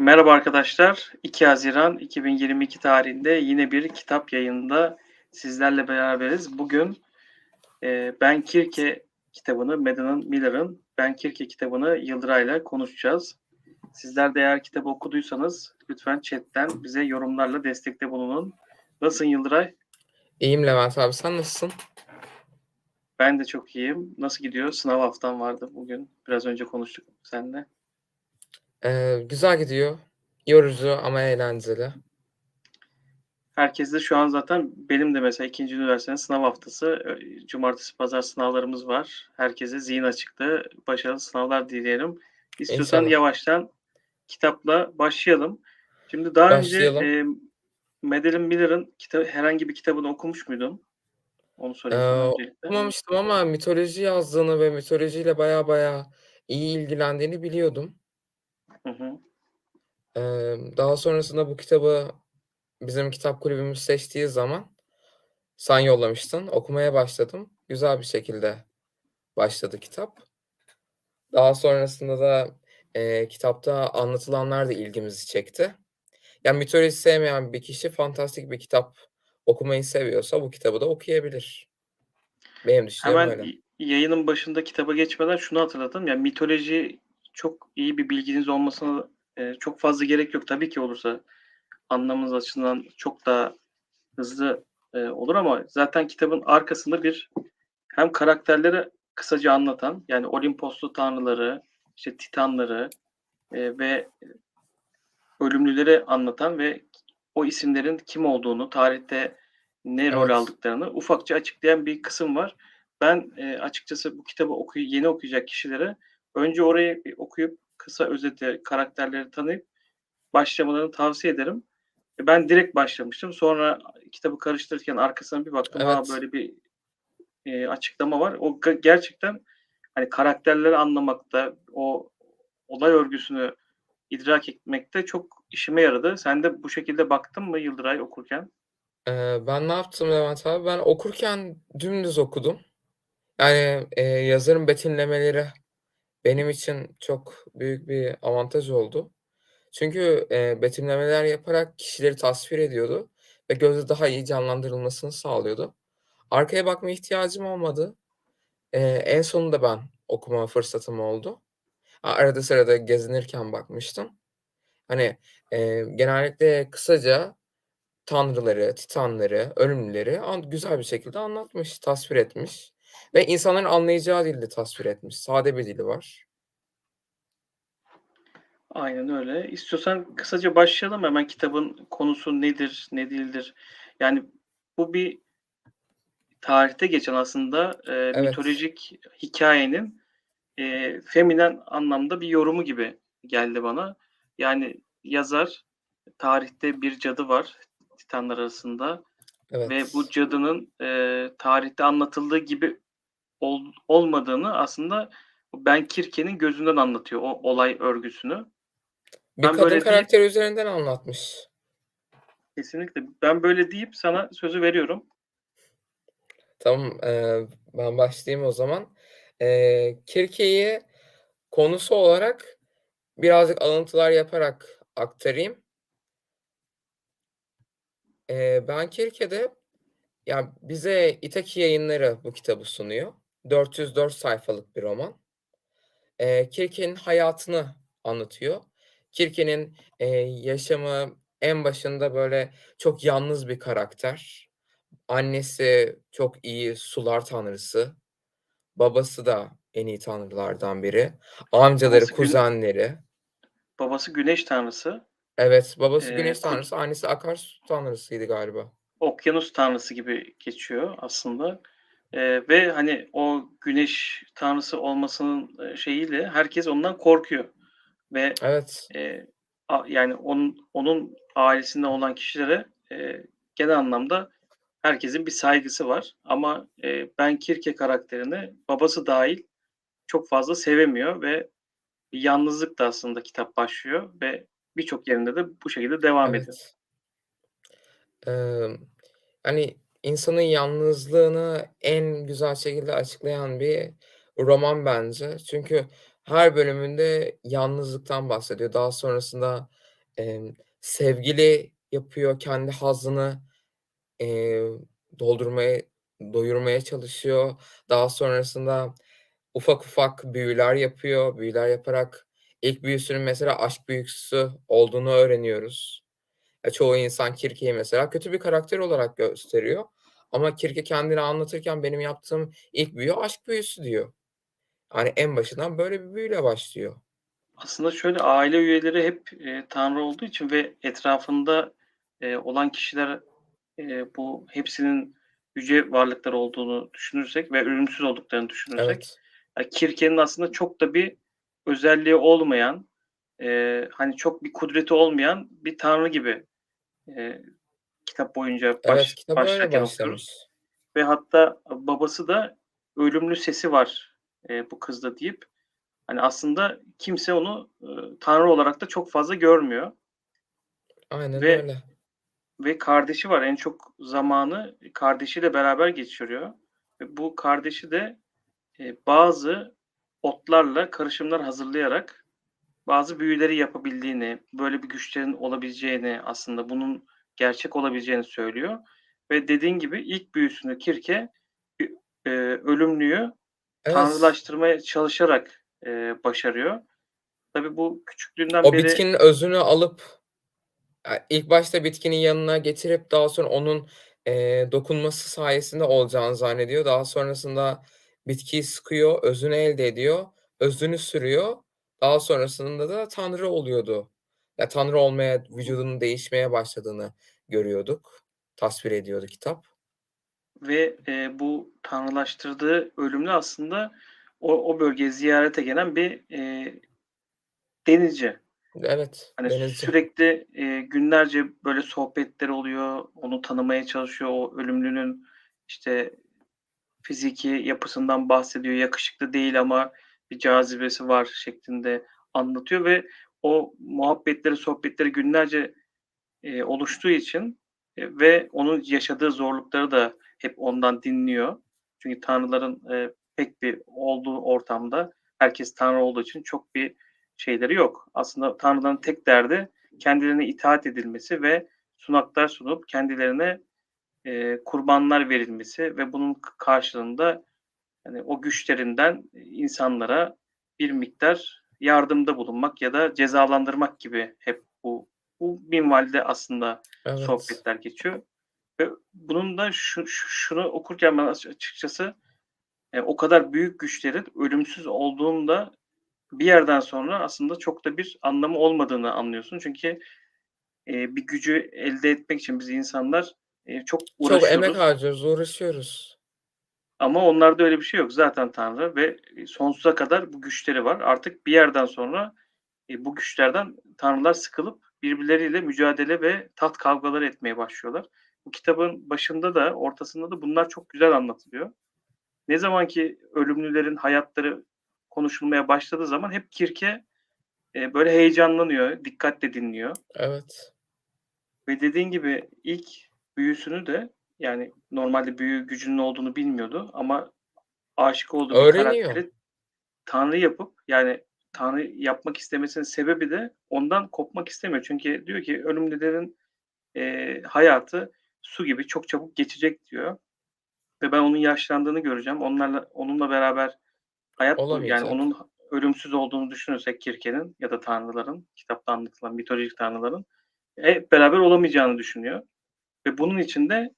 Merhaba arkadaşlar. 2 Haziran 2022 tarihinde yine bir kitap yayınında sizlerle beraberiz. Bugün e, Ben Kirke kitabını, Madeline Miller'ın Ben Kirke kitabını Yıldıray'la konuşacağız. Sizler de eğer kitabı okuduysanız lütfen chatten bize yorumlarla destekte bulunun. Nasılsın Yıldıray? İyiyim Levent abi sen nasılsın? Ben de çok iyiyim. Nasıl gidiyor? Sınav haftam vardı bugün. Biraz önce konuştuk seninle. Ee, güzel gidiyor. Yorucu ama eğlenceli. Herkes de şu an zaten benim de mesela ikinci üniversitenin sınav haftası. Cumartesi pazar sınavlarımız var. Herkese zihin açıklığı, başarılı sınavlar dileyelim. İstiyorsan İnşallah. yavaştan kitapla başlayalım. Şimdi daha Başlayalım. önce e, Madeline Miller'ın kita- herhangi bir kitabını okumuş muydun? Onu sorayım Ee, okumamıştım ama mitoloji yazdığını ve mitolojiyle baya baya iyi ilgilendiğini biliyordum. Hı hı. Ee, daha sonrasında bu kitabı bizim kitap kulübümüz seçtiği zaman sen yollamıştın. Okumaya başladım. Güzel bir şekilde başladı kitap. Daha sonrasında da e, kitapta anlatılanlar da ilgimizi çekti. Yani mitoloji sevmeyen bir kişi fantastik bir kitap okumayı seviyorsa bu kitabı da okuyabilir. Benim düşüncem Hemen öyle. yayının başında kitaba geçmeden şunu hatırladım. Yani mitoloji çok iyi bir bilginiz olmasına e, çok fazla gerek yok. Tabii ki olursa anlamınız açısından çok daha hızlı e, olur ama zaten kitabın arkasında bir hem karakterleri kısaca anlatan yani Olimposlu tanrıları, işte Titanları e, ve ölümlüleri anlatan ve o isimlerin kim olduğunu, tarihte ne rol Evet. aldıklarını ufakça açıklayan bir kısım var. Ben e, açıkçası bu kitabı okuy yeni okuyacak kişilere önce orayı bir okuyup kısa özeti, karakterleri tanıyıp başlamalarını tavsiye ederim. E, Ben direkt başlamıştım. Sonra kitabı karıştırırken arkasına bir baktım. Ha Evet. böyle bir e, açıklama var. O gerçekten hani karakterleri anlamakta, o olay örgüsünü idrak etmekte çok işime yaradı. Sen de bu şekilde baktın mı Yıldıray okurken? Ee, ben ne yaptım Levent abi? Ben okurken dümdüz okudum. Yani e, yazarın betimlemeleri benim için çok büyük bir avantaj oldu. Çünkü e, betimlemeler yaparak kişileri tasvir ediyordu ve gözde daha iyi canlandırılmasını sağlıyordu. Arkaya bakma ihtiyacım olmadı. Eee, en sonunda ben okuma fırsatım oldu. A arada sırada gezinirken bakmıştım. Hani, eee, genellikle kısaca tanrıları, titanları, ölümlüleri güzel bir şekilde anlatmış, tasvir etmiş ve insanların anlayacağı dilde tasvir etmiş. Sade bir dili var. Aynen öyle. İstiyorsan kısaca başlayalım hemen kitabın konusu nedir, ne değildir? Yani bu bir tarihte geçen aslında e, Evet. mitolojik hikayenin e, feminen anlamda bir yorumu gibi geldi bana. Yani yazar tarihte bir cadı var Titanlar arasında ve Evet. bu cadının e, tarihte anlatıldığı gibi ol- olmadığını aslında Ben Kirke'nin gözünden anlatıyor o olay örgüsünü. Bir Ben kadın böyle deyip karakteri üzerinden anlatmış. kesinlikle ben böyle deyip sana sözü veriyorum. Tamam, eee, ben başlayayım o zaman. Eee, Kirke'yi konusu olarak birazcık alıntılar yaparak aktarayım. Eee, Ben Kirke'de ya bize İtaki Yayınları bu kitabı sunuyor. 404 sayfalık bir roman. Eee, Kirke'nin hayatını anlatıyor. Kirke'nin, eee, yaşamı en başında böyle çok yalnız bir karakter. Annesi çok iyi sular tanrısı. Babası da en iyi tanrılardan biri. Amcaları, Babası kuzenleri. babası güneş tanrısı. Evet, babası Eee, güneş tanrısı, annesi akarsu tanrısıydı galiba. okyanus tanrısı gibi geçiyor aslında. Eee, ve hani o güneş tanrısı olmasının e, şeyiyle herkes ondan korkuyor. Ve Evet. e, a- yani onun, onun ailesinde olan kişilere e, genel anlamda herkesin bir saygısı var. Ama e, Ben Kirke karakterini babası dahil çok fazla sevemiyor ve bir yalnızlık da aslında kitap başlıyor ve birçok yerinde de bu şekilde devam ediyor. Evet. Emm, hani, insanın yalnızlığını en güzel şekilde açıklayan bir roman bence. Çünkü her bölümünde yalnızlıktan bahsediyor. Daha sonrasında, emm, sevgili yapıyor, kendi hazzını, eee, doldurmaya, doyurmaya çalışıyor. Daha sonrasında ufak ufak büyüler yapıyor. Büyüler yaparak ilk büyüsünün mesela aşk büyüsü olduğunu öğreniyoruz. Ya, çoğu insan Kirke'yi mesela kötü bir karakter olarak gösteriyor ama Kirke kendini anlatırken benim yaptığım ilk büyü aşk büyüsü diyor. Hani, en başından böyle bir büyüyle başlıyor. Aslında şöyle, aile üyeleri hep, eee, tanrı olduğu için ve etrafında, eee, olan kişiler, eee, bu hepsinin yüce varlıklar olduğunu düşünürsek ve ölümsüz olduklarını düşünürsek, Evet. ya, Kirke'nin aslında çok da bir özelliği olmayan, eee, hani, çok bir kudreti olmayan bir tanrı gibi, eee, kitap boyunca Evet, baş kitap öyle başlarken okuyoruz ve hatta babası da ölümlü sesi var, eee, bu kızda deyip, hani, aslında kimse onu, ııı, tanrı olarak da çok fazla görmüyor. Aynen Ve öyle. ve kardeşi var. En çok zamanı kardeşiyle beraber geçiriyor ve bu kardeşi de, eee, bazı otlarla karışımlar hazırlayarak bazı büyüleri yapabildiğini, böyle bir güçlerin olabileceğini, aslında bunun gerçek olabileceğini söylüyor ve dediğin gibi ilk büyüsünü Kirke, ü eee, ölümlüyü Evet. tanrılaştırmaya çalışarak, eee, başarıyor. Tabii bu küçüklüğünden O beri bitkinin özünü alıp, aaa, ilk başta bitkinin yanına getirip daha sonra onun, eee, dokunması sayesinde olacağını zannediyor. Daha sonrasında bitkiyi sıkıyor, özünü elde ediyor, özünü sürüyor. Daha sonrasında da tanrı oluyordu. Ya, tanrı olmaya, vücudunun değişmeye başladığını görüyorduk, tasvir ediyordu kitap. Ve, eee, bu tanrılaştırdığı ölümlü aslında o o bölgeye ziyarete gelen bir, eee, denizci. Evet, Hani, denizci. sürekli, eee, günlerce böyle sohbetleri oluyor, onu tanımaya çalışıyor, o ölümlünün, işte, fiziki yapısından bahsediyor, yakışıklı değil ama bir cazibesi var şeklinde anlatıyor ve o muhabbetleri, sohbetleri günlerce, eee, oluştuğu için, eee, ve onun yaşadığı zorlukları da hep ondan dinliyor. Çünkü tanrıların, eee, pek bir olduğu ortamda herkes tanrı olduğu için çok bir şeyleri yok. Aslında tanrıların tek derdi kendilerine itaat edilmesi ve sunaklar sunup kendilerine, eee, kurbanlar verilmesi ve bunun karşılığında, hani, o güçlerinden insanlara bir miktar yardımda bulunmak ya da cezalandırmak gibi hep bu bu minvalde aslında Evet. sohbetler geçiyor ve bunun da şu şu şunu okurken ben aç açıkçası, eee, o kadar büyük güçlerin ölümsüz olduğunu da bir yerden sonra aslında çok da bir anlamı olmadığını anlıyorsun. Çünkü, eee, bir gücü elde etmek için biz insanlar, eee, çok Çok emek uğraşıyoruz. harcıyoruz, uğraşıyoruz. Ama onlarda öyle bir şey yok. Zaten tanrı ve, eee, sonsuza kadar bu güçleri var. Artık bir yerden sonra, eee, bu güçlerden tanrılar sıkılıp birbirleriyle mücadele ve taht kavgaları etmeye başlıyorlar. Bu kitabın başında da ortasında da bunlar çok güzel anlatılıyor. Ne zaman ki ölümlülerin hayatları konuşulmaya başladığı zaman hep Kirke, eee, böyle heyecanlanıyor, dikkatle dinliyor. Evet. Ve dediğin gibi ilk büyüsünü de, yani, normalde büyü gücünün olduğunu bilmiyordu ama aşık olduğu bir Öğreniyor. karakteri tanrı yapıp, yani, tanrı yapmak istemesinin sebebi de ondan kopmak istemiyor. Çünkü diyor ki ölümlülerin, eee, hayatı su gibi çok çabuk geçecek diyor ve ben onun yaşlandığını göreceğim. Onlarla onunla beraber hayat boyu, yani, Olamayacak. onun ölümsüz olduğunu düşünürsek Kirke'nin ya da tanrıların, kitapta anlatılan mitolojik tanrıların hep beraber olamayacağını düşünüyor ve bunun için de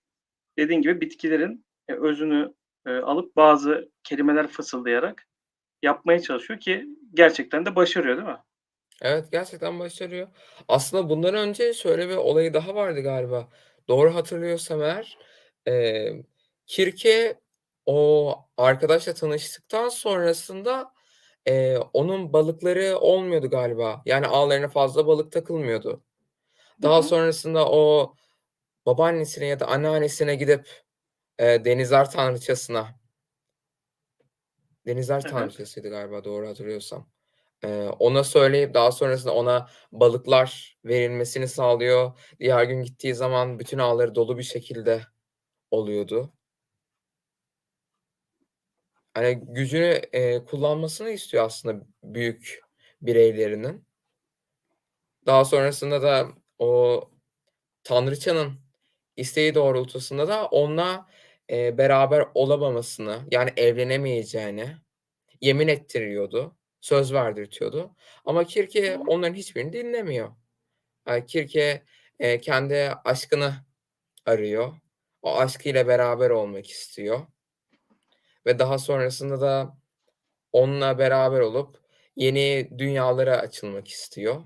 dediğin gibi bitkilerin, eee, özünü, eee, alıp bazı kelimeler fısıldayarak yapmaya çalışıyor ki gerçekten de başarıyor, değil mi? Evet, gerçekten başarıyor. Aslında bundan önce şöyle bir olayı daha vardı galiba. Doğru hatırlıyorsam eğer, eee, Kirke o arkadaşla tanıştıktan sonrasında, eee, onun balıkları olmuyordu galiba. Yani ağlarına fazla balık takılmıyordu. Daha hı. sonrasında o babaannesine ya da anneannesine gidip, eee, denizler tanrıçasına denizler Evet. tanrıçasıydı galiba doğru hatırlıyorsam. Eee, ona söyleyip daha sonrasında ona balıklar verilmesini sağlıyor. Diğer gün gittiği zaman bütün ağları dolu bir şekilde oluyordu. Hani, gücünü, eee, kullanmasını istiyor aslında büyük bireylerinin. Daha sonrasında da o tanrıçanın isteği doğrultusunda da onunla, eee, beraber olamamasını, yani evlenemeyeceğini yemin ettiriyordu, söz verdirtiyordu ama Kirke onların hiçbirini dinlemiyor. Aaa, Kirke, eee, kendi aşkını arıyor. O aşkıyla beraber olmak istiyor ve daha sonrasında da onunla beraber olup yeni dünyalara açılmak istiyor.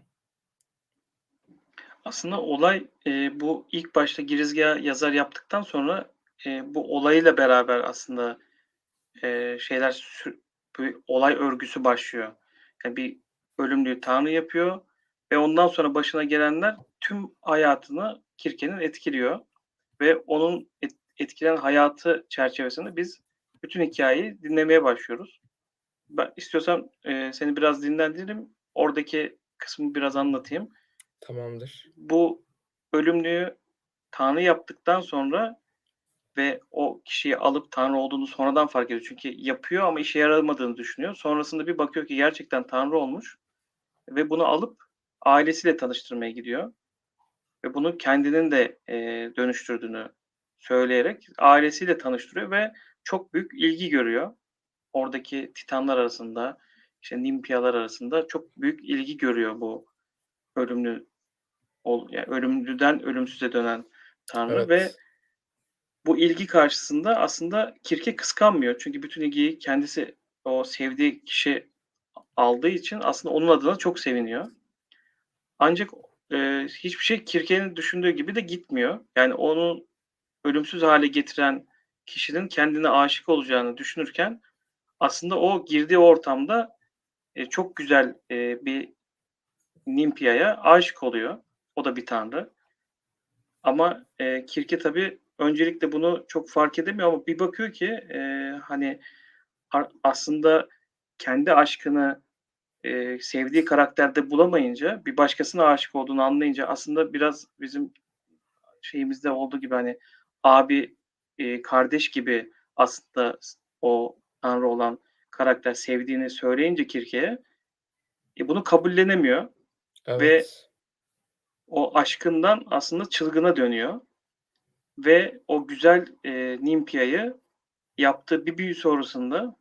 Aslında olay, eee, bu ilk başta girizgâhı yazar yaptıktan sonra, eee, bu olayla beraber aslında, eee, şeyler bir olay örgüsü başlıyor. Yani bir ölümlüyü tanrı yapıyor ve ondan sonra başına gelenler tüm hayatını Kirke'nin etkiliyor ve onun et etkileyen hayatı çerçevesinde biz bütün hikâyeyi dinlemeye başlıyoruz. Ben istiyorsan, eee, seni biraz dinlendiririm, oradaki kısmı biraz anlatayım. Tamamdır. Bu ölümlüyü tanrı yaptıktan sonra ve o kişiyi alıp tanrı olduğunu sonradan fark ediyor. Çünkü yapıyor ama işe yaramadığını düşünüyor. Sonrasında bir bakıyor ki gerçekten tanrı olmuş ve bunu alıp ailesiyle tanıştırmaya gidiyor ve bunu kendinin de, eee, dönüştürdüğünü söyleyerek ailesiyle tanıştırıyor ve çok büyük ilgi görüyor. Oradaki titanlar arasında, işte, Nimpiyalar arasında çok büyük ilgi görüyor bu ölümlü ol ya, ölümlüden ölümsüze dönen tanrı ve Evet. bu ilgi karşısında aslında Kirke kıskanmıyor. Çünkü bütün ilgiyi kendisi, o sevdiği kişi aldığı için aslında onun adına çok seviniyor. Ancak, eee, hiçbir şey Kirke'nin düşündüğü gibi de gitmiyor. Yani onu ölümsüz hâle getiren kişinin kendine âşık olacağını düşünürken aslında o girdiği ortamda, eee, çok güzel, eee, bir Nimpiya'ya âşık oluyor. O da bir tanrı. Ama, eee, Kirke tabii öncelikle bunu çok fark edemiyor ama bir bakıyor ki, eee, hani, aslında kendi aşkını, eee, sevdiği karakterde bulamayınca, bir başkasına âşık olduğunu anlayınca aslında biraz bizim şeyimizde olduğu gibi, hani, abi, eee, kardeş gibi aslında o tanrı olan karakter sevdiğini söyleyince Kirke'ye, e, bunu kabullenemiyor ve Evet. O aşkından aslında çılgına dönüyor ve o güzel, eee, Nimpiya'yı yaptığı bir büyü sonrasında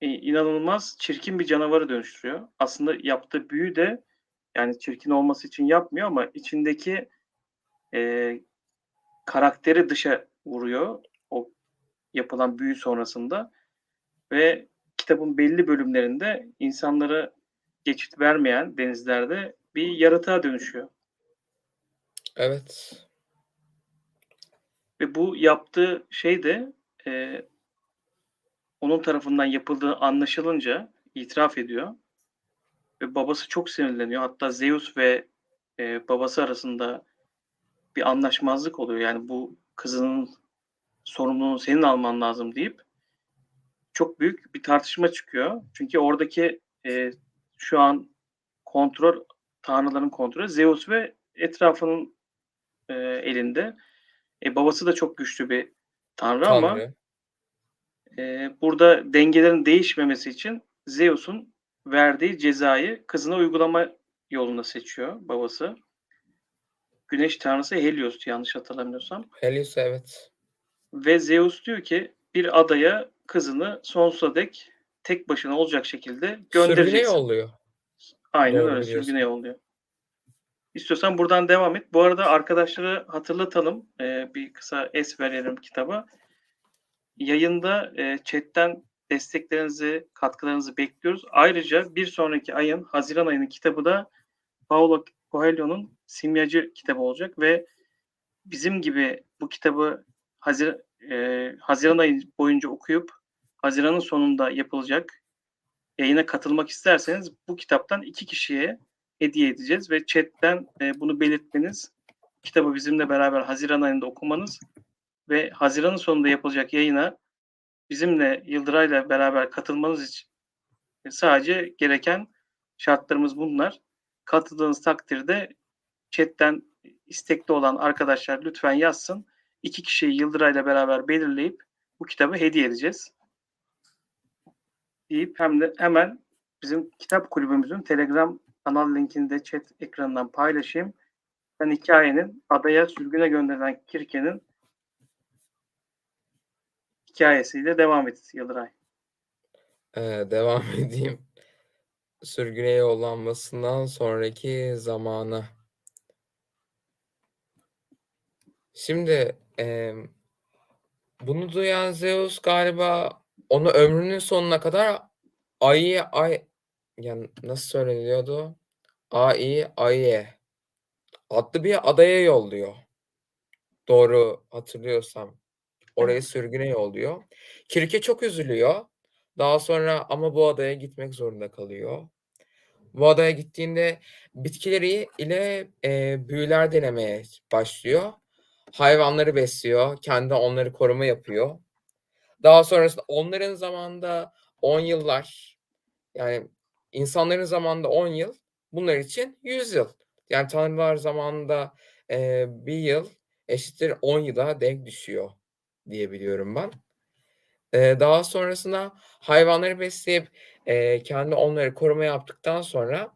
eee, inanılmaz çirkin bir canavara dönüştürüyor. Aslında yaptığı büyü de, yani, çirkin olması için yapmıyor ama içindeki, eee, karakteri dışa vuruyor o yapılan büyü sonrasında ve kitabın belli bölümlerinde insanlara geçit vermeyen denizlerde bir yaratığa dönüşüyor. Evet. Ve bu yaptığı şey de, eee onun tarafından yapıldığı anlaşılınca itiraf ediyor ve babası çok sinirleniyor. Hatta Zeus ve, eee, babası arasında bir anlaşmazlık oluyor. Yani, "Bu kızının sorumluluğunu senin alman lazım." deyip çok büyük bir tartışma çıkıyor. Çünkü oradaki, eee, şu an kontrol, tanrıların kontrolü Zeus ve etrafının, eee, elinde. E, babası da çok güçlü bir tanrı ama Tanrı. eee, burada dengelerin değişmemesi için Zeus'un verdiği cezayı kızına uygulama yolunu seçiyor babası. Güneş tanrısı Helios'tu yanlış hatırlamıyorsam. Helios, evet. Ve Zeus diyor ki, "Bir adaya kızını sonsuza dek tek başına olacak şekilde Sürgüne göndereceksin." yolluyor. Aynen Doğru öyle, biliyorsam. sürgüne yolluyor. İstiyorsan buradan devam et. Bu arada arkadaşlara hatırlatalım, eee, bir kısa es verelim kitaba. Yayında, eee, chat'ten desteklerinizi, katkılarınızı bekliyoruz. Ayrıca bir sonraki ayın, haziran ayının kitabı da Paulo Coelho'nun Simyacı kitabı olacak ve bizim gibi bu kitabı hazir eee, haziran ayı boyunca okuyup haziranın sonunda yapılacak yayına katılmak isterseniz bu kitaptan 2 kişiye hediye edeceğiz ve chat'ten, eee, bunu belirtmeniz, kitabı bizimle beraber haziran ayında okumanız ve haziranın sonunda yapılacak yayına bizimle, Yıldıray'la beraber katılmanız için sadece gereken şartlarımız bunlar. Katıldığınız takdirde chat'ten istekli olan arkadaşlar lütfen yazsın. 2 kişiyi Yıldıray'la beraber belirleyip bu kitabı hediye edeceğiz. Deyip hem de hemen bizim kitap kulübümüzün Telegram kanal linkini de chat ekranından paylaşayım. Sen hikayenin adaya sürgüne gönderilen Kirke'nin hikayesiyle devam et Yıldıray. Ee, devam edeyim. Sürgüne yollanmasından sonraki zamana. Şimdi em, bunu duyan Zeus galiba onu ömrünün sonuna kadar Ayı ay yani nasıl söyleniyordu? Ai Aye adlı bir adaya yolluyor. Doğru hatırlıyorsam. Oraya sürgüne yolluyor. Kirke çok üzülüyor. Daha sonra ama bu adaya gitmek zorunda kalıyor. Bu adaya gittiğinde bitkileri ile e, büyüler denemeye başlıyor. Hayvanları besliyor. Kendi onları koruma yapıyor. Daha sonrasında onların zamanında 10 yıllar yani insanların zamanında 10 yıl bunlar için 100 yıl. Yani tanrılar zamanında e, bir yıl eşittir 10 yıla denk düşüyor diye biliyorum ben. E, daha sonrasında hayvanları besleyip e, kendi onları koruma yaptıktan sonra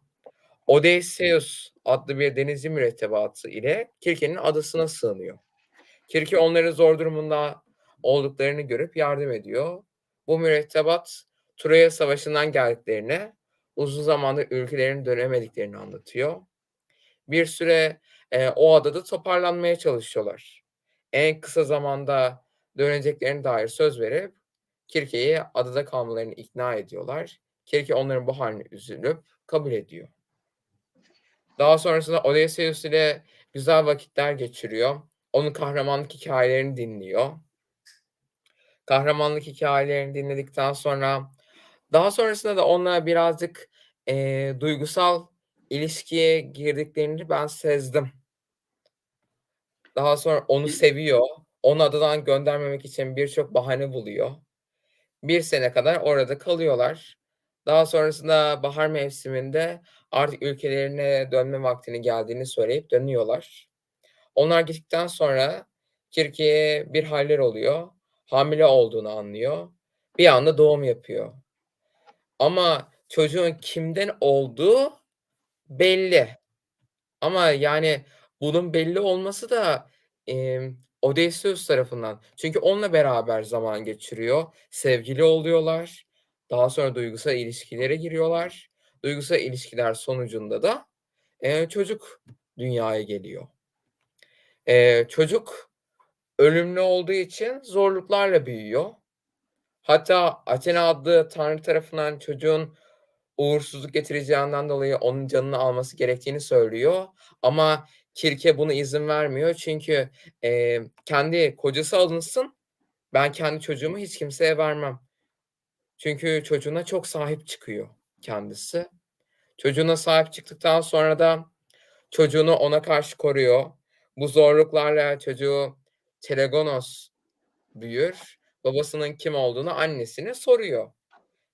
Odysseus adlı bir denizci mürettebatı ile Kirke'nin adasına sığınıyor. Kirke onların zor durumunda olduklarını görüp yardım ediyor. Bu mürettebat Troya Savaşı'ndan geldiklerini, uzun zamandır ülkelerine dönemediklerini anlatıyor. Bir süre e, o adada toparlanmaya çalışıyorlar. En kısa zamanda döneceklerine dair söz verip Kirke'yi adada kalmalarını ikna ediyorlar. Kirke onların bu haline üzülüp kabul ediyor. Daha sonrasında Odysseus ile güzel vakitler geçiriyor. Onun kahramanlık hikayelerini dinliyor. Kahramanlık hikayelerini dinledikten sonra daha sonrasında da onunla birazcık eee, duygusal ilişkiye girdiklerini ben sezdim. Daha sonra onu seviyor. Onu adadan göndermemek için birçok bahane buluyor. Bir sene kadar orada kalıyorlar. Daha sonrasında bahar mevsiminde artık ülkelerine dönme vaktinin geldiğini söyleyip dönüyorlar. Onlar gittikten sonra Kirke'ye bir haller oluyor. Hamile olduğunu anlıyor. Bir anda doğum yapıyor. Ama çocuğun kimden olduğu belli. Ama yani bunun belli olması da emm, Odysseus tarafından. Çünkü onunla beraber zaman geçiriyor. Sevgili oluyorlar. Daha sonra duygusal ilişkilere giriyorlar. Duygusal ilişkiler sonucunda da eee, çocuk dünyaya geliyor. Eee, çocuk ölümlü olduğu için zorluklarla büyüyor. Hatta Athena adlı tanrı tarafından çocuğun uğursuzluk getireceğinden dolayı onun canını alması gerektiğini söylüyor. Ama Kirke buna izin vermiyor. Çünkü eee, kendi kocası alınsın, ben kendi çocuğumu hiç kimseye vermem. Çünkü çocuğuna çok sahip çıkıyor kendisi. Çocuğuna sahip çıktıktan sonra da çocuğunu ona karşı koruyor. Bu zorluklarla çocuğu Telegonos büyür. Babasının kim olduğunu annesine soruyor.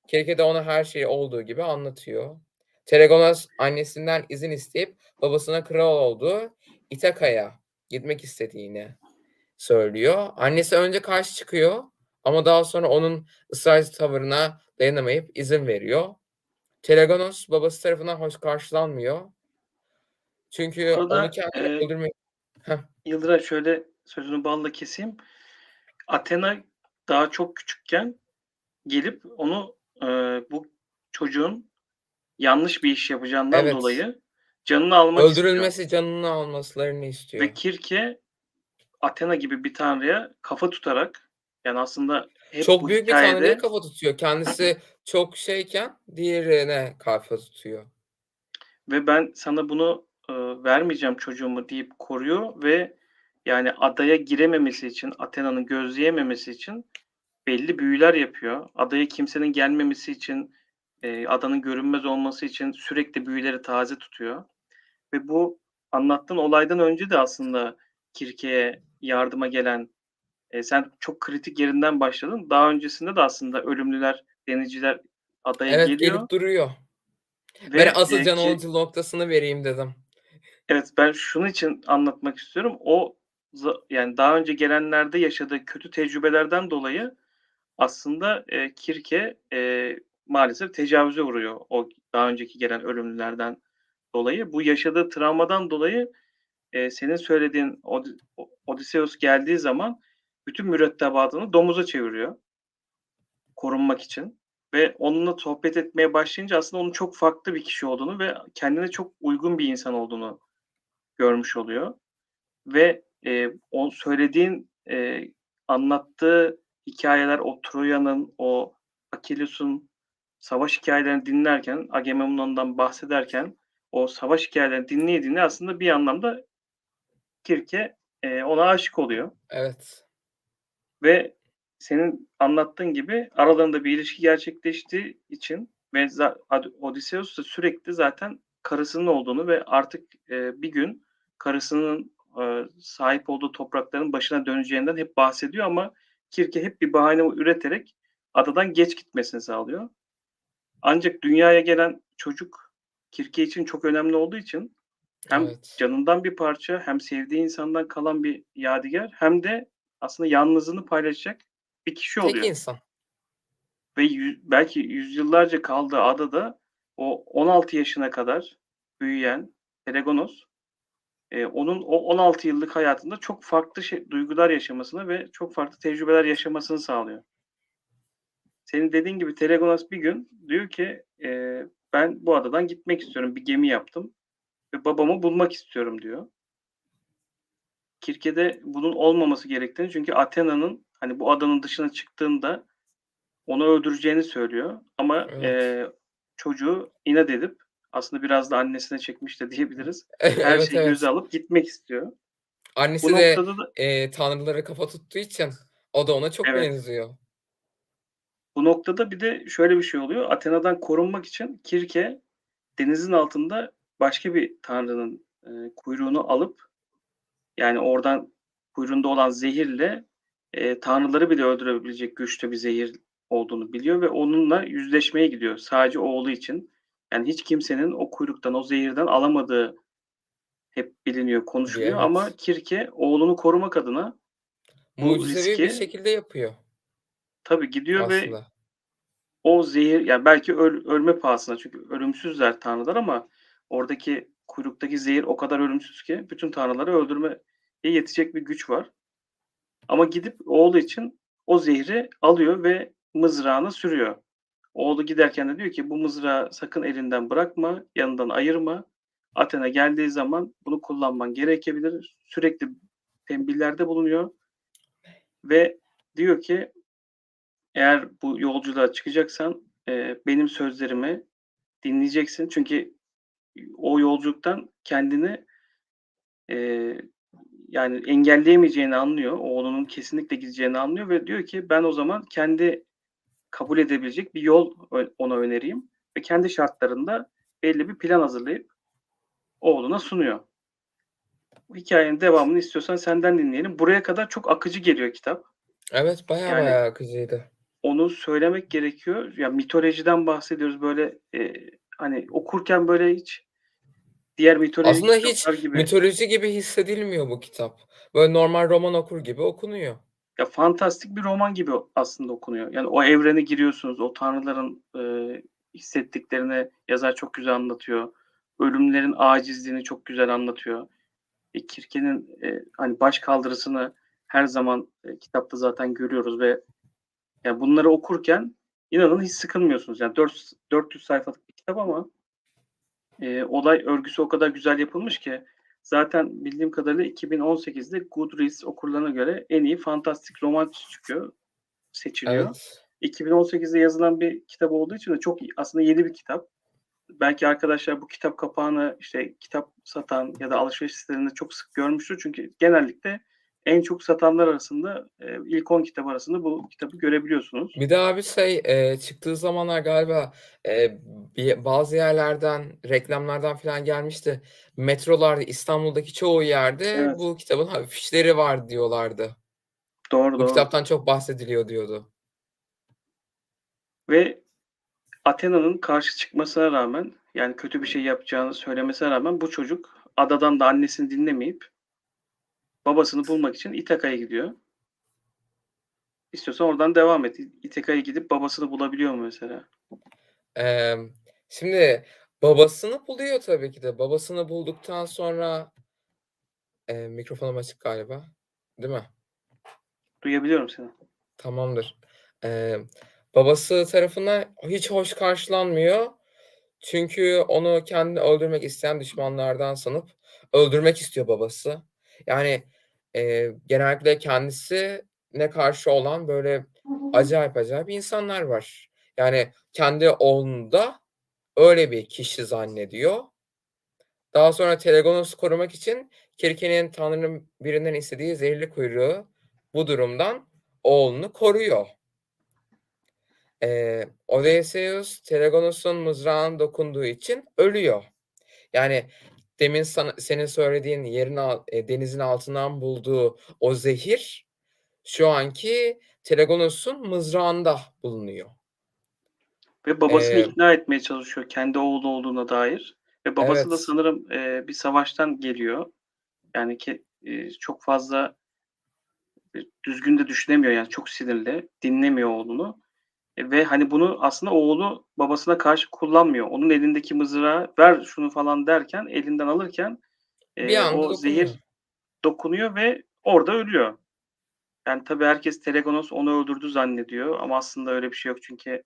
Kirke de ona her şeyi olduğu gibi anlatıyor. Telegonos annesinden izin isteyip babasına kral olduğu İthaka'ya gitmek istediğini söylüyor. Annesi önce karşı çıkıyor ama daha sonra onun ısrarcı tavırına dayanamayıp izin veriyor. Telegonos babası tarafından hoş karşılanmıyor. Çünkü onu Burada, kendini eee öldürmek. Yıldıray şöyle sözünü balla keseyim. Athena daha çok küçükken gelip onu, eee, bu çocuğun yanlış bir iş yapacağından Evet. dolayı canını almak istiyor. Öldürülmesi, canını almaslarını Ve istiyor. Kirke Athena gibi bir tanrıya kafa tutarak yani aslında hep Çok büyük bir tanrıya kafa tutuyor. Kendisi çok şeyken diğerine kafa tutuyor. Ve ben sana bunu, ııı, vermeyeceğim çocuğumu deyip koruyor ve yani adaya girememesi için, Athena'nın gözleyememesi için belli büyüler yapıyor. Adaya kimsenin gelmemesi için, eee, adanın görünmez olması için sürekli büyüleri taze tutuyor. Ve bu anlattığın olaydan önce de aslında Kirke'ye yardıma gelen, eee, sen çok kritik yerinden başladın. Daha öncesinde de aslında ölümlüler, denizciler adaya Evet, geliyor. gelip duruyor. Ben Ve, asıl can ki noktasını vereyim dedim. Evet, ben şunun için anlatmak istiyorum. O yani daha önce gelenlerde yaşadığı kötü tecrübelerden dolayı aslında, eee, Kirke, eee, maalesef tecavüze uğruyor o daha önceki gelen ölümlülerden dolayı. Bu yaşadığı travmadan dolayı, eee, senin söylediğin Od Odysseus geldiği zaman bütün mürettebatını domuza çeviriyor korunmak için ve onunla sohbet etmeye başlayınca aslında onun çok farklı bir kişi olduğunu ve kendine çok uygun bir insan olduğunu görmüş oluyor ve, eee, o söylediğin, eee, anlattığı hikâyeler, o Troya'nın, o Akileus'un savaş hikâyelerini dinlerken, Agamemnon'dan bahsederken o savaş hikâyelerini dinleye dinleye aslında bir anlamda Kirke, eee, ona aşık oluyor. Evet. Ve senin anlattığın gibi aralarında bir ilişki gerçekleştiği için ve Odysseus da sürekli zaten karısının olduğunu ve artık, eee, bir gün karısının, eee, sahip olduğu toprakların başına döneceğinden hep bahsediyor ama Kirke hep bir bahane üreterek adadan geç gitmesini sağlıyor. Ancak dünyaya gelen çocuk Kirke için çok önemli olduğu için hem Evet. canından bir parça hem sevdiği insandan kalan bir yadigar hem de aslında yalnızlığını paylaşacak bir kişi Tek oluyor. insan. Ve yü belki yüzyıllarca kaldığı adada o 16 yaşına kadar büyüyen Telegonos, eee, onun o 16 yıllık hayatında çok farklı şey duygular yaşamasını ve çok farklı tecrübeler yaşamasını sağlıyor. Senin dediğin gibi Telegonos bir gün diyor ki, eee, "Ben bu adadan gitmek istiyorum. Bir gemi yaptım ve babamı bulmak istiyorum." diyor. Kirke de bunun olmaması gerektiğini çünkü Athena'nın, hani, bu adanın dışına çıktığında onu öldüreceğini söylüyor ama, Evet. eee, çocuğu inat edip aslında biraz da annesine çekmiş de diyebiliriz. Her Evet, şeyi göze evet. alıp gitmek istiyor. Bu Annesi de, noktada da eee, tanrılara kafa tuttuğu için o da ona çok Evet. benziyor. Bu noktada bir de şöyle bir şey oluyor. Athena'dan korunmak için Kirke denizin altında başka bir tanrının, eee, kuyruğunu alıp yani oradan kuyruğunda olan zehirle, eee, tanrıları bile öldürebilecek güçte bir zehir olduğunu biliyor ve onunla yüzleşmeye gidiyor sadece oğlu için. Yani hiç kimsenin o kuyruktan, o zehirden alamadığı hep biliniyor, Bir konuşuluyor ama evet. Kirke oğlunu korumak adına Mucizevi bir riski şekilde yapıyor. Tabii gidiyor ve Aslında. o zehir yani belki öl ölme pahasına çünkü ölümsüzler tanrılar ama oradaki kuyruktaki zehir o kadar ölümsüz ki bütün tanrıları öldürmeye yetecek bir güç var. Ama gidip oğlu için o zehri alıyor ve mızrağına sürüyor. Oğlu giderken de diyor ki, "Bu mızrağı sakın elinden bırakma, yanından ayırma. Athena geldiği zaman bunu kullanman gerekebilir." Sürekli tembihlerde bulunuyor ve diyor ki, "Eğer bu yolculuğa çıkacaksan, eee, benim sözlerimi dinleyeceksin." Çünkü o yolculuktan kendini, eee, yani engelleyemeyeceğini anlıyor. Oğlunun kesinlikle gideceğini anlıyor ve diyor ki, "Ben o zaman kendi kabul edebilecek bir yol ona önereyim." Ve kendi şartlarında belli bir plan hazırlayıp oğluna sunuyor. Bu hikâyenin devamını istiyorsan senden dinleyelim. Buraya kadar çok akıcı geliyor kitap. Evet, bayağı Yani bayağı akıcıydı. onu söylemek gerekiyor. Ya, mitolojiden bahsediyoruz, böyle, eee, hani, okurken böyle hiç diğer mitolojik Aslında hiç gibi mitoloji gibi hissedilmiyor bu kitap. Böyle normal roman okur gibi okunuyor. Ya, fantastik bir roman gibi aslında okunuyor. Yani o evrene giriyorsunuz, o tanrıların, eee, hissettiklerini yazar çok güzel anlatıyor. Ölümlerin acizliğini çok güzel anlatıyor. E, Kirke'nin, eee, hani, başkaldırısını her zaman, eee, kitapta zaten görüyoruz ve ya, bunları okurken inanın hiç sıkılmıyorsunuz. Yani dört s 400 sayfalık bir kitap ama eee, olay örgüsü o kadar güzel yapılmış ki zaten bildiğim kadarıyla 2018'de Goodreads okurlarına göre en iyi fantastik roman çıkıyor, seçiliyor. Evet. 2018'de yazılan bir kitap olduğu için de çok aslında yeni bir kitap. Belki arkadaşlar bu kitap kapağını, işte, kitap satan ya da alışveriş sitelerinde çok sık görmüştür. Çünkü genellikle en çok satanlar arasında, eee, ilk 10 kitap arasında bu kitabı görebiliyorsunuz. Bir de abi şey, eee, çıktığı zamanlar galiba, bir bazı yerlerden, reklamlardan filan gelmişti. Metrolarda, İstanbul'daki çoğu yerde Evet. bu kitabın afişleri var diyorlardı. Doğru, Bu doğru. kitaptan çok bahsediliyor diyordu. Ve Athena'nın karşı çıkmasına rağmen, yani kötü bir şey yapacağını söylemesine rağmen bu çocuk adadan da annesini dinlemeyip babasını bulmak için İthaka'ya gidiyor. İstiyorsan oradan devam et. İthaka'ya gidip babasını bulabiliyor mu mesela? Emm, şimdi Babasını buluyor tabii ki de. Babasını bulduktan sonra Eee, mikrofonum açık galiba, değil mi? Duyabiliyorum seni. Tamamdır. Eee, babası tarafından hiç hoş karşılanmıyor. Çünkü onu kendini öldürmek isteyen düşmanlardan sanıp öldürmek istiyor babası. Yani, eee, genellikle kendisine karşı olan böyle acayip acayip insanlar var. Yani kendi oğlunu da öyle bir kişi zannediyor. Daha sonra Telegonos'u korumak için Kirke'nin Tanrı'nın birinden istediği zehirli kuyruğu bu durumdan oğlunu koruyor. Eee, Odysseus Telegonos'un mızrağına dokunduğu için ölüyor. Yani demin sana senin söylediğin yerin eee, denizin altından bulduğu o zehir şu anki Telegonos'un mızrağında bulunuyor. Ve babasını Eee ikna etmeye çalışıyor kendi oğlu olduğuna dair ve babası da Evet. sanırım, eee, bir savaştan geliyor. Yani ki, eee, çok fazla eee, düzgün de düşünemiyor yani çok sinirli, dinlemiyor oğlunu, ve hani bunu aslında oğlu babasına karşı kullanmıyor. Onun elindeki mızrağı "Ver şunu." falan derken elinden alırken, Bir eee, anda o dokunuyor. zehir dokunuyor ve orada ölüyor. Yani tabii herkes Telegonos onu öldürdü zannediyor ama aslında öyle bir şey yok çünkü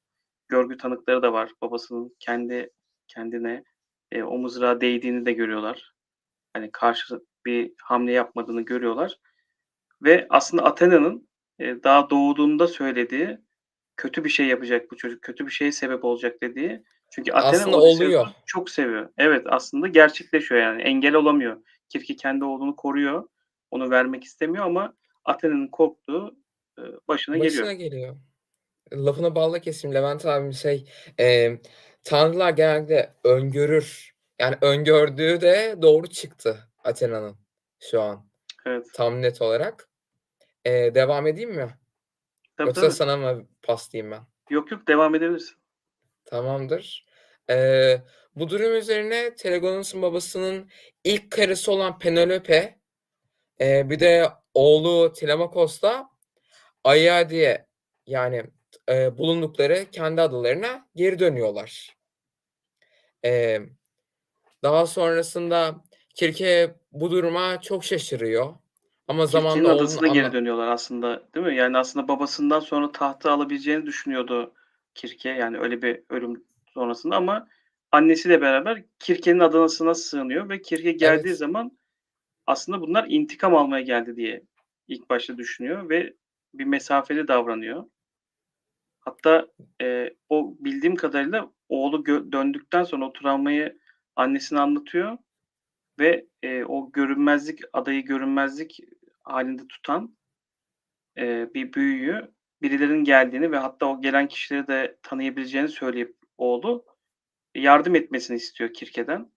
görgü tanıkları da var. Babasının kendi kendine, eee, o mızrağı değdiğini de görüyorlar. Hani karşı bir hamle yapmadığını görüyorlar ve aslında Athena'nın, eee, daha doğduğunda söylediği kötü bir şey yapacak bu çocuk, kötü bir şeye sebep olacak dediği çünkü Athena oluyor. Çok seviyor. Evet, aslında gerçekleşiyor yani engel olamıyor. Kirke kendi oğlunu koruyor, onu vermek istemiyor ama Athena'nın korktuğu, ııı, başına geliyor. Başına geliyor. Lafını balla keseyim Levent abim şey, emm, tanrılar genellikle öngörür. Yani öngördüğü de doğru çıktı Athena'nın şu an Evet. tam net olarak. Eee, devam edeyim mi? Tabii, Yoksa tabii. sana mı paslayayım ben? Yok, yok, devam edebilirsin. Tamamdır. Eee, bu durum üzerine Telegonos'un babasının ilk karısı olan Penelope, eee, bir de oğlu Telemakos'la Aiaide'ye yani, eee, bulundukları kendi adalarına geri dönüyorlar. Emm, daha sonrasında Kirke bu duruma çok şaşırıyor ama zamanla adasına geri dönüyorlar aslında, değil mi? Yani aslında babasından sonra tahtı alabileceğini düşünüyordu Kirke, yani öyle bir ölüm sonrasında ama annesiyle beraber Kirke'nin adasına sığınıyor ve Kirke geldiği Evet. zaman aslında bunlar intikam almaya geldi diye ilk başta düşünüyor ve bir mesafeli davranıyor. Hatta, eee, o bildiğim kadarıyla oğlu gö döndükten sonra o travmayı annesine anlatıyor ve, eee, o görünmezlik, adayı görünmezlik hâlinde tutan, eee, bir büyüyü, birilerinin geldiğini ve hatta o gelen kişileri de tanıyabileceğini söyleyip oğlu yardım etmesini istiyor Kirke'den.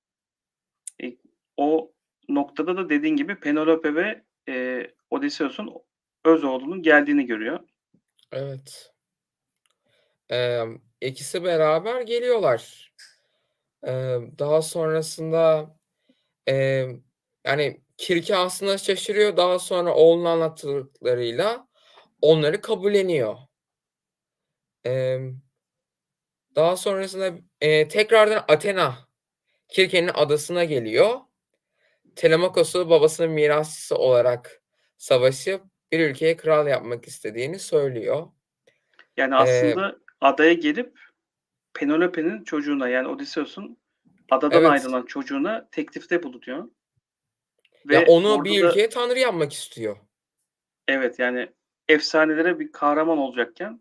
İ o noktada da dediğin gibi Penelope ve, eee, Odysseus'un öz oğlunun geldiğini görüyor. Evet. Emm, ikisi beraber geliyorlar. Emm, daha sonrasında, emm, yani Kirke aslında şaşırıyor. Daha sonra oğlunun anlattıklarıyla onları kabulleniyor. Emm, daha sonrasında, eee, tekrardan Athena Kirke'nin adasına geliyor. Telemakos'u babasının mirasçısı olarak savaşıp bir ülkeye kral yapmak istediğini söylüyor. Yani aslında adaya gelip Penelope'nin çocuğuna yani Odysseus'un adadan Evet. ayrılan çocuğuna teklifte bulunuyor. Ya, Ve onu orada bir da ülkeye tanrı yapmak istiyor. Evet, yani efsanelere bir kahraman olacakken,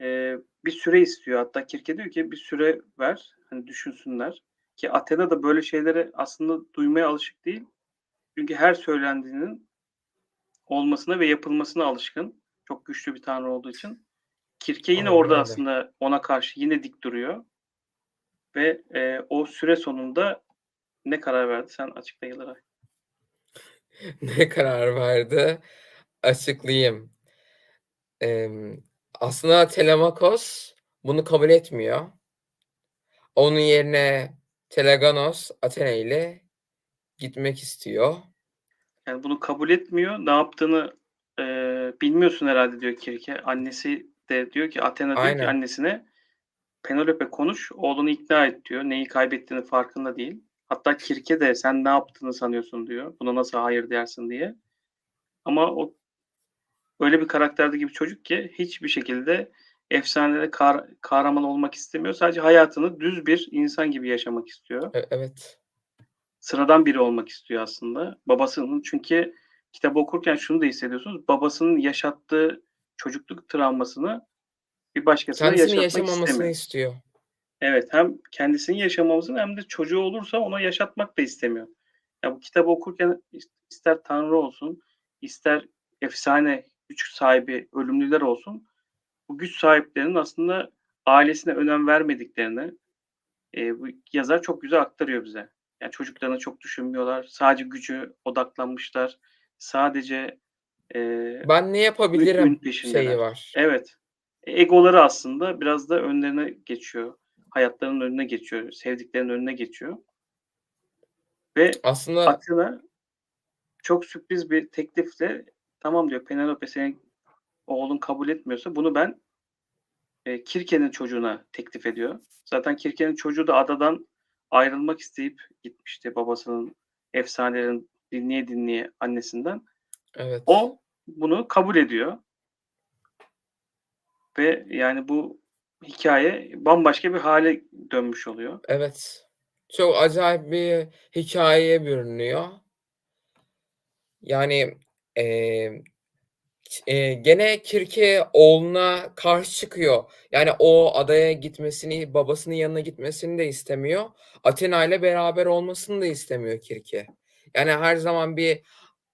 eee, bir süre istiyor. Hatta Kirke diyor ki, "Bir süre ver, hani, düşünsünler." Ki Athena da böyle şeyleri aslında duymaya alışık değil. Çünkü her söylendiğinin olmasına ve yapılmasına alışkın. Çok güçlü bir tanrı olduğu için. Kirke yine Aynen orada öyle. aslında ona karşı yine dik duruyor. Ve, eee, o süre sonunda ne karar verdi? Sen açıkla Yıldıray. Ne karar verdi? Açıklayayım. Emm, aslında Telemakos bunu kabul etmiyor. Onun yerine Telegonos Athena ile gitmek istiyor. Yani bunu kabul etmiyor. Ne yaptığını, eee, bilmiyorsun herhâlde diyor Kirke. Annesi de diyor ki Athena diyor ki Aynen. annesine, Penelope konuş, oğlunu ikna et diyor. Neyi kaybettiğinin farkında değil. Hatta Kirk'e de sen ne yaptığını sanıyorsun diyor. Buna nasıl hayır dersin diye. Ama o öyle bir karakterde gibi çocuk ki hiçbir şekilde efsanede kar, kahraman olmak istemiyor. Sadece hayatını düz bir insan gibi yaşamak istiyor. E- evet. Sıradan biri olmak istiyor aslında. Babasının çünkü kitabı okurken şunu da hissediyorsunuz. Babasının yaşattığı çocukluk travmasını bir başkasına Kendisini yaşatmak yaşamamasını istemiyor. istiyor. Evet, hem kendisini yaşamamasını hem de çocuğu olursa ona yaşatmak da istemiyor. Ya bu kitabı okurken is- ister Tanrı olsun, ister efsane güç sahibi ölümlüler olsun, bu güç sahiplerinin aslında ailesine önem vermediklerini e, bu yazar çok güzel aktarıyor bize. Yani çocuklarını çok düşünmüyorlar, sadece gücü odaklanmışlar, sadece e, Ben ne yapabilirim şeyi var. Evet, egoları aslında biraz da önlerine geçiyor. Hayatlarının önüne geçiyor, sevdiklerinin önüne geçiyor. Ve Aslında Athena çok sürpriz bir teklifle tamam diyor Penelope senin oğlun kabul etmiyorsa bunu ben e, Kirke'nin çocuğuna teklif ediyor. Zaten Kirke'nin çocuğu da adadan ayrılmak isteyip gitmişti babasının efsanelerini dinleye dinleye annesinden. evet. O bunu kabul ediyor. Ve yani bu hikaye bambaşka bir hale dönmüş oluyor. Evet. Çok acayip bir hikayeye bürünüyor. Yani ç- eee, gene Kirke oğluna karşı çıkıyor. Yani o adaya gitmesini, babasının yanına gitmesini de istemiyor. Athena ile beraber olmasını da istemiyor Kirke. Yani her zaman bir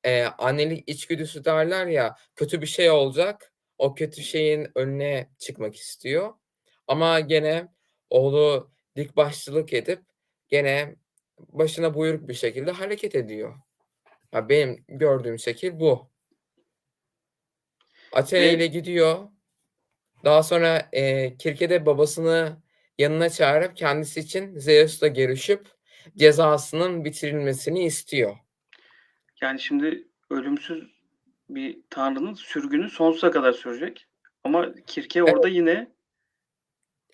eee, annelik içgüdüsü derler ya, kötü bir şey olacak, o kötü şeyin önüne çıkmak istiyor. Ama gene oğlu dik başlılık edip gene başına buyruk bir şekilde hareket ediyor. Ya benim gördüğüm şekil bu. Athena Ve ile gidiyor. Daha sonra eee Kirke de babasını yanına çağırıp kendisi için Zeus'la görüşüp cezasının bitirilmesini istiyor. yani şimdi ölümsüz bir tanrının sürgünü sonsuza kadar sürecek. Ama Kirke Evet. orada yine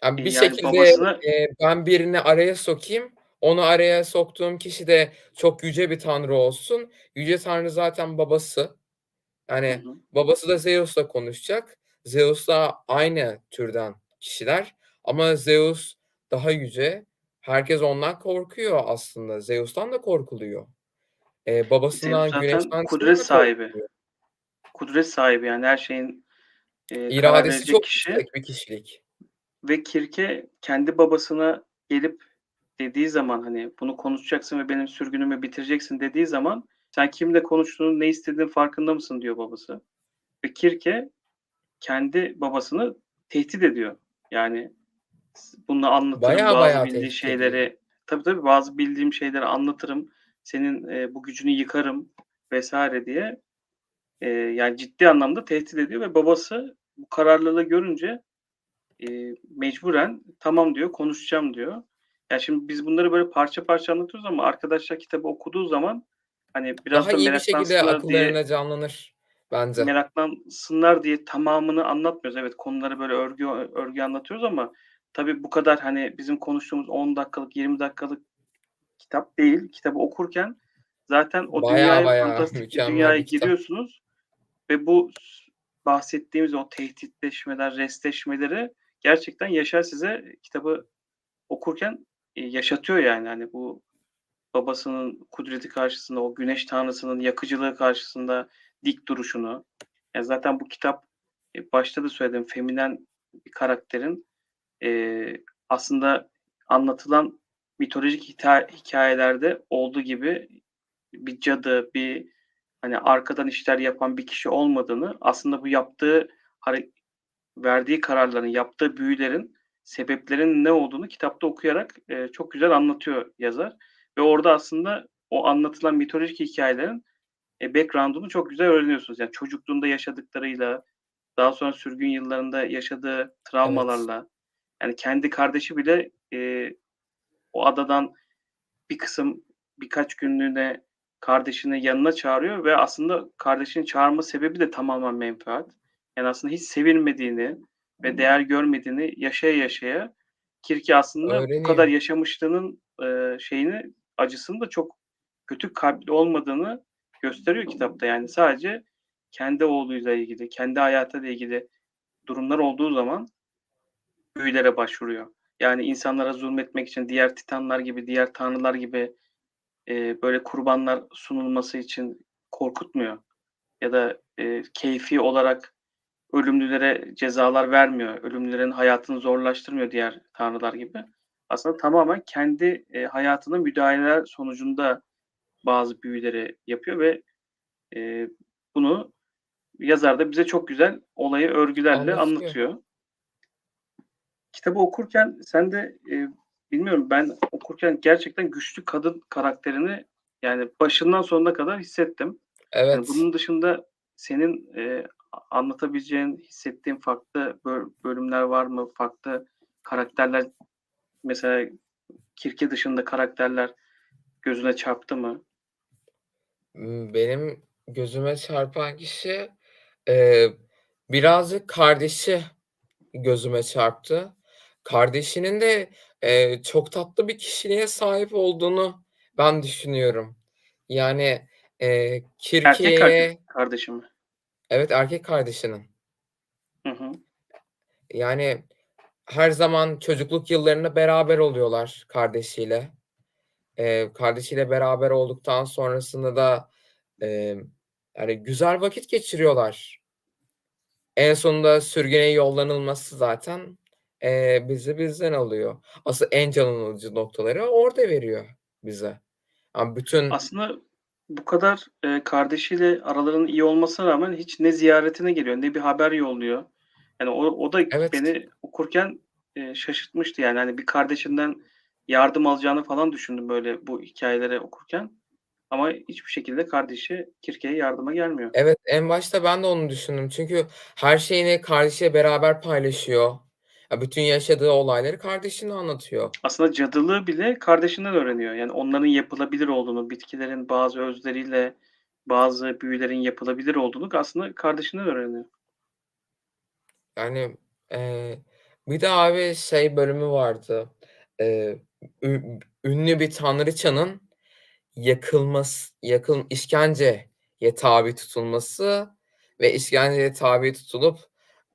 Yani e, bir yani şekilde babasına eee, ben birini araya sokayım. Onu araya soktuğum kişi de çok yüce bir tanrı olsun. Yüce tanrı zaten babası. Hı Yani hı. babası da Zeus'la konuşacak. Zeus'la aynı türden kişiler. Ama Zeus daha yüce. Herkes ondan korkuyor aslında. Zeus'tan da korkuluyor. Zeus babasından, güneş zaten tanrısından kudret sahibi. Kudret sahibi yani her şeyin e, İradesi çok kişi. yüksek bir kişilik. Ve Kirke kendi babasına gelip dediği zaman hani bunu konuşacaksın ve benim sürgünümü bitireceksin dediği zaman sen kimle konuştuğunu ne istediğinin farkında mısın diyor babası. Ve Kirke kendi babasını tehdit ediyor. Yani bunu anlatırım Baya bazı baya bildiği tehdit ediyor. şeyleri tabii tabii bazı bildiğim şeyleri anlatırım. Senin e, bu gücünü yıkarım vesaire diye e, yani ciddi anlamda tehdit ediyor ve babası bu kararlılığı görünce e, mecburen tamam diyor konuşacağım diyor. Yani şimdi biz bunları böyle parça parça anlatıyoruz ama arkadaşlar kitabı okuduğu zaman hani biraz Daha da iyi bir şekilde meraklansınlar diye akıllarına canlanır bence. meraklansınlar diye tamamını anlatmıyoruz. Evet konuları böyle örgü örgü anlatıyoruz ama tabii bu kadar hani bizim konuştuğumuz 10 dakikalık 20 dakikalık kitap değil. Kitabı okurken zaten o Baya dünyaya baya fantastik dünyaya giriyorsunuz ve bu bahsettiğimiz o tehditleşmeler, restleşmeleri gerçekten Yaşar size kitabı okurken e, yaşatıyor yani. Hani bu babasının kudreti karşısında, o güneş tanrısının yakıcılığı karşısında dik duruşunu. Yani zaten bu kitap e, başta da söyledim feminen bir karakterin e, aslında anlatılan mitolojik hikayelerde olduğu gibi bir cadı, bir hani arkadan işler yapan bir kişi olmadığını, aslında bu yaptığı verdiği kararların, yaptığı büyülerin sebeplerin ne olduğunu kitapta okuyarak e, çok güzel anlatıyor yazar. Ve orada aslında o anlatılan mitolojik hikayelerin e, background'unu çok güzel öğreniyorsunuz. Yani çocukluğunda yaşadıklarıyla, daha sonra sürgün yıllarında yaşadığı Evet. travmalarla, yani kendi kardeşi bile e, o adadan bir kısım birkaç günlüğüne kardeşini yanına çağırıyor ve aslında kardeşini çağırma sebebi de tamamen menfaat. Yani aslında hiç sevilmediğini ve değer görmediğini yaşaya yaşaya Kirke aslında bu Öğreniyor. kadar yaşamışlığının, eee, şeyini, acısını da çok kötü kalpli olmadığını gösteriyor kitapta. Yani sadece kendi oğluyla ilgili, kendi hayatıyla ilgili durumlar olduğu zaman büyülere başvuruyor. Yani insanlara zulmetmek için diğer titanlar gibi, diğer tanrılar gibi, eee, böyle kurbanlar sunulması için korkutmuyor ya da, eee, keyfi olarak ölümlülere cezalar vermiyor. Ölümlülerin hayatını zorlaştırmıyor diğer tanrılar gibi. Aslında tamamen kendi, eee, hayatına müdahaleler sonucunda bazı büyüleri yapıyor ve, eee, bunu yazar da bize çok güzel olayı örgülerle Anlatıyor. anlatıyor. Kitabı okurken sen de, eee, bilmiyorum ben okurken gerçekten güçlü kadın karakterini yani başından sonuna kadar hissettim. Yani Evet. bunun dışında senin, a anlatabileceğin, hissettiğin farklı böl bölümler var mı? Farklı karakterler mesela Kirke dışında karakterler gözüne çarptı mı? Imm, benim gözüme çarpan kişi, eee, birazcık kardeşi gözüme çarptı. Kardeşinin de, eee, çok tatlı bir kişiliğe sahip olduğunu ben düşünüyorum. Yani, Erkek kardeş Kirke'ye kardeşi mi? Evet, erkek kardeşinin. Hı hı. Yani her zaman çocukluk yıllarında beraber oluyorlar kardeşiyle. Eee, kardeşiyle beraber olduktan sonrasında da, emm, yani güzel vakit geçiriyorlar. En sonunda sürgüne yollanılması zaten, eee, bizi bizden alıyor. Asıl en can alıcı noktaları orada veriyor bize. Ya, bütün Aslında bu kadar, eee, kardeşiyle aralarının iyi olmasına rağmen hiç ne ziyaretine geliyor ne bir haber yolluyor. Yani o o da Evet. beni okurken, eee, şaşırtmıştı yani. Hani bir kardeşinden yardım alacağını falan düşündüm böyle bu hikâyeleri okurken ama hiçbir şekilde kardeşi Kirke'ye yardıma gelmiyor. Evet, en başta ben de onu düşündüm. Çünkü her şeyini kardeşiyle beraber paylaşıyor. Ya, bütün yaşadığı olayları kardeşine anlatıyor. Aslında cadılığı bile kardeşinden öğreniyor. Yani onların yapılabilir olduğunu, bitkilerin bazı özleriyle bazı büyülerin yapılabilir olduğunu aslında kardeşinden öğreniyor. Yani, eee, bir de abi şey bölümü vardı. Ü ünlü bir tanrıçanın yakılması yakıl işkenceye tabi tutulması ve işkenceye tabi tutulup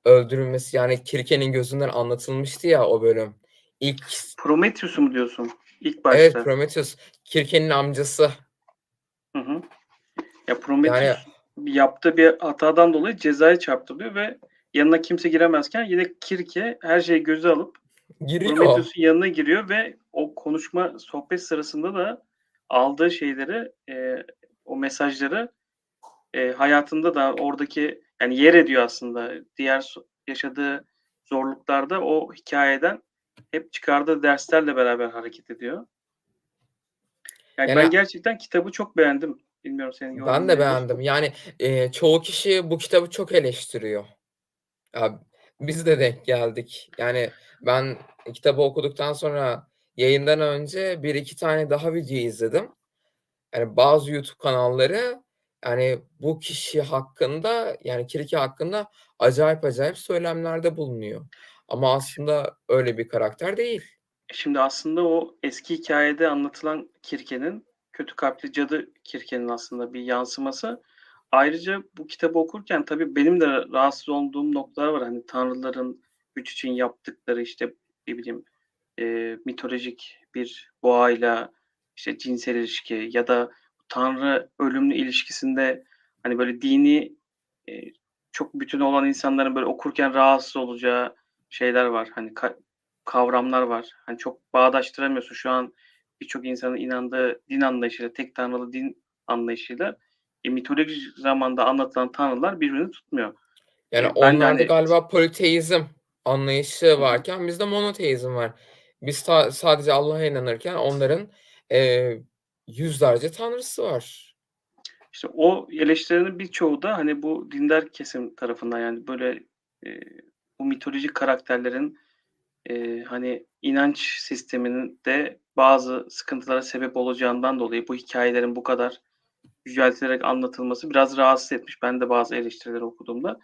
öldürülmesi. Yani Kirke'nin gözünden anlatılmıştı ya o bölüm. İlk Prometheus'u mu diyorsun ilk Evet, başta? Prometheus. Kirke'nin amcası. Hı hı. Ya Yani Prometheus yaptığı bir hatadan dolayı cezaya çarptırılıyor ve yanına kimse giremezken yine Kirke her şeyi göze alıp Giriyor. Prometheus'un yanına giriyor ve o konuşma, sohbet sırasında da aldığı şeyleri, eee, o mesajları, eee, hayatında da oradaki yani yer ediyor aslında. Diğer yaşadığı zorluklarda o hikâyeden hep çıkardığı derslerle beraber hareket ediyor. Yani Yani ben gerçekten kitabı çok beğendim. Bilmiyorum senin Ben de beğendim. Yani, eee, çoğu kişi bu kitabı çok eleştiriyor. Ya, biz de denk geldik. Yani ben kitabı okuduktan sonra yayından önce 1-2 tane daha video izledim. Yani bazı YouTube kanalları, yani bu kişi hakkında, yani Kirke hakkında acayip acayip söylemlerde bulunuyor. Ama aslında öyle bir karakter değil. Şimdi aslında o eski hikâyede anlatılan Kirke'nin, kötü kalpli cadı Kirke'nin aslında bir yansıması. Ayrıca bu kitabı okurken tabii benim de rahatsız olduğum noktalar var. Hani tanrıların güç için yaptıkları, işte, ne bileyim, eee, mitolojik bir boğayla, işte, cinsel ilişki ya da tanrı ölümlü ilişkisinde, hani, böyle dini, eee, çok bütün olan insanların böyle okurken rahatsız olacağı şeyler var. Hani, ka kavramlar var. Hani, çok bağdaştıramıyorsun. Şu an birçok insanın inandığı din anlayışıyla, tek tanrılı din anlayışıyla, eee, mitolojik zamanda anlatılan tanrılar birbirini tutmuyor. Yani de onlarda hani galiba politeizm anlayışı varken bizde monoteizm var. Biz sa sadece Allah'a inanırken onların, eee, yüzlerce tanrısı var. İşte o eleştirilerin birçoğu da, hani, bu dindar kesim tarafından, yani, böyle, eee, bu mitolojik karakterlerin, eee, hani, inanç sisteminin de bazı sıkıntılara sebep olacağından dolayı bu hikâyelerin bu kadar yüceltilerek anlatılması biraz rahatsız etmiş. Ben de bazı eleştirileri okuduğumda,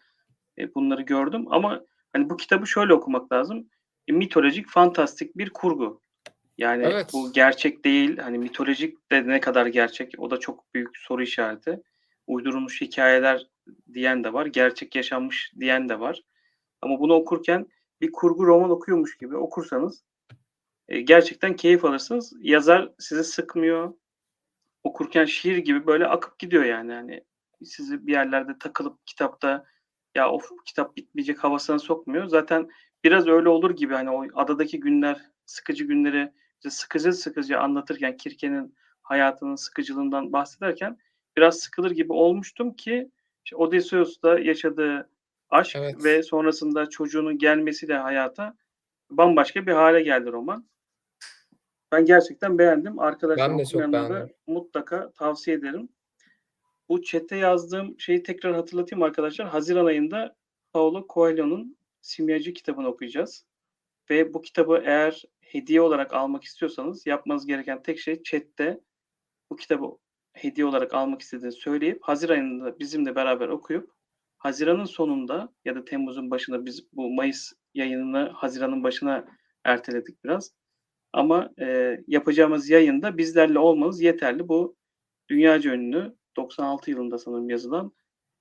eee, bunları gördüm ama, hani, bu kitabı şöyle okumak lazım. mitolojik, fantastik bir kurgu. Yani Evet. bu gerçek değil. Hani mitolojik de ne kadar gerçek? O da çok büyük soru işareti. Uydurulmuş hikayeler diyen de var. Gerçek yaşanmış diyen de var. Ama bunu okurken bir kurgu roman okuyormuş gibi okursanız e, gerçekten keyif alırsınız. Yazar sizi sıkmıyor. Okurken şiir gibi böyle akıp gidiyor yani. Hani sizi bir yerlerde takılıp kitapta ya of kitap bitmeyecek havasına sokmuyor. Zaten biraz öyle olur gibi hani o adadaki günler, sıkıcı günleri işte sıkıcı sıkıcı anlatırken Kirke'nin hayatının sıkıcılığından bahsederken biraz sıkılır gibi olmuştum ki işte Odysseus'ta yaşadığı aşk Evet. ve sonrasında çocuğunun gelmesiyle hayata bambaşka bir hale geldi roman. Ben gerçekten beğendim. Arkadaşlar Ben de çok okumayanlara da beğendim. mutlaka tavsiye ederim. Bu chat'e yazdığım şeyi tekrar hatırlatayım arkadaşlar. Haziran ayında Paulo Coelho'nun Simyacı kitabını okuyacağız. Ve bu kitabı eğer hediye olarak almak istiyorsanız yapmanız gereken tek şey chat'te bu kitabı hediye olarak almak istediğini söyleyip Haziran ayında bizimle beraber okuyup Haziran'ın sonunda ya da Temmuz'un başında biz bu Mayıs yayınını Haziran'ın başına erteledik biraz. Ama e, yapacağımız yayında bizlerle olmanız yeterli. Bu dünyaca ünlü 96 yılında sanırım yazılan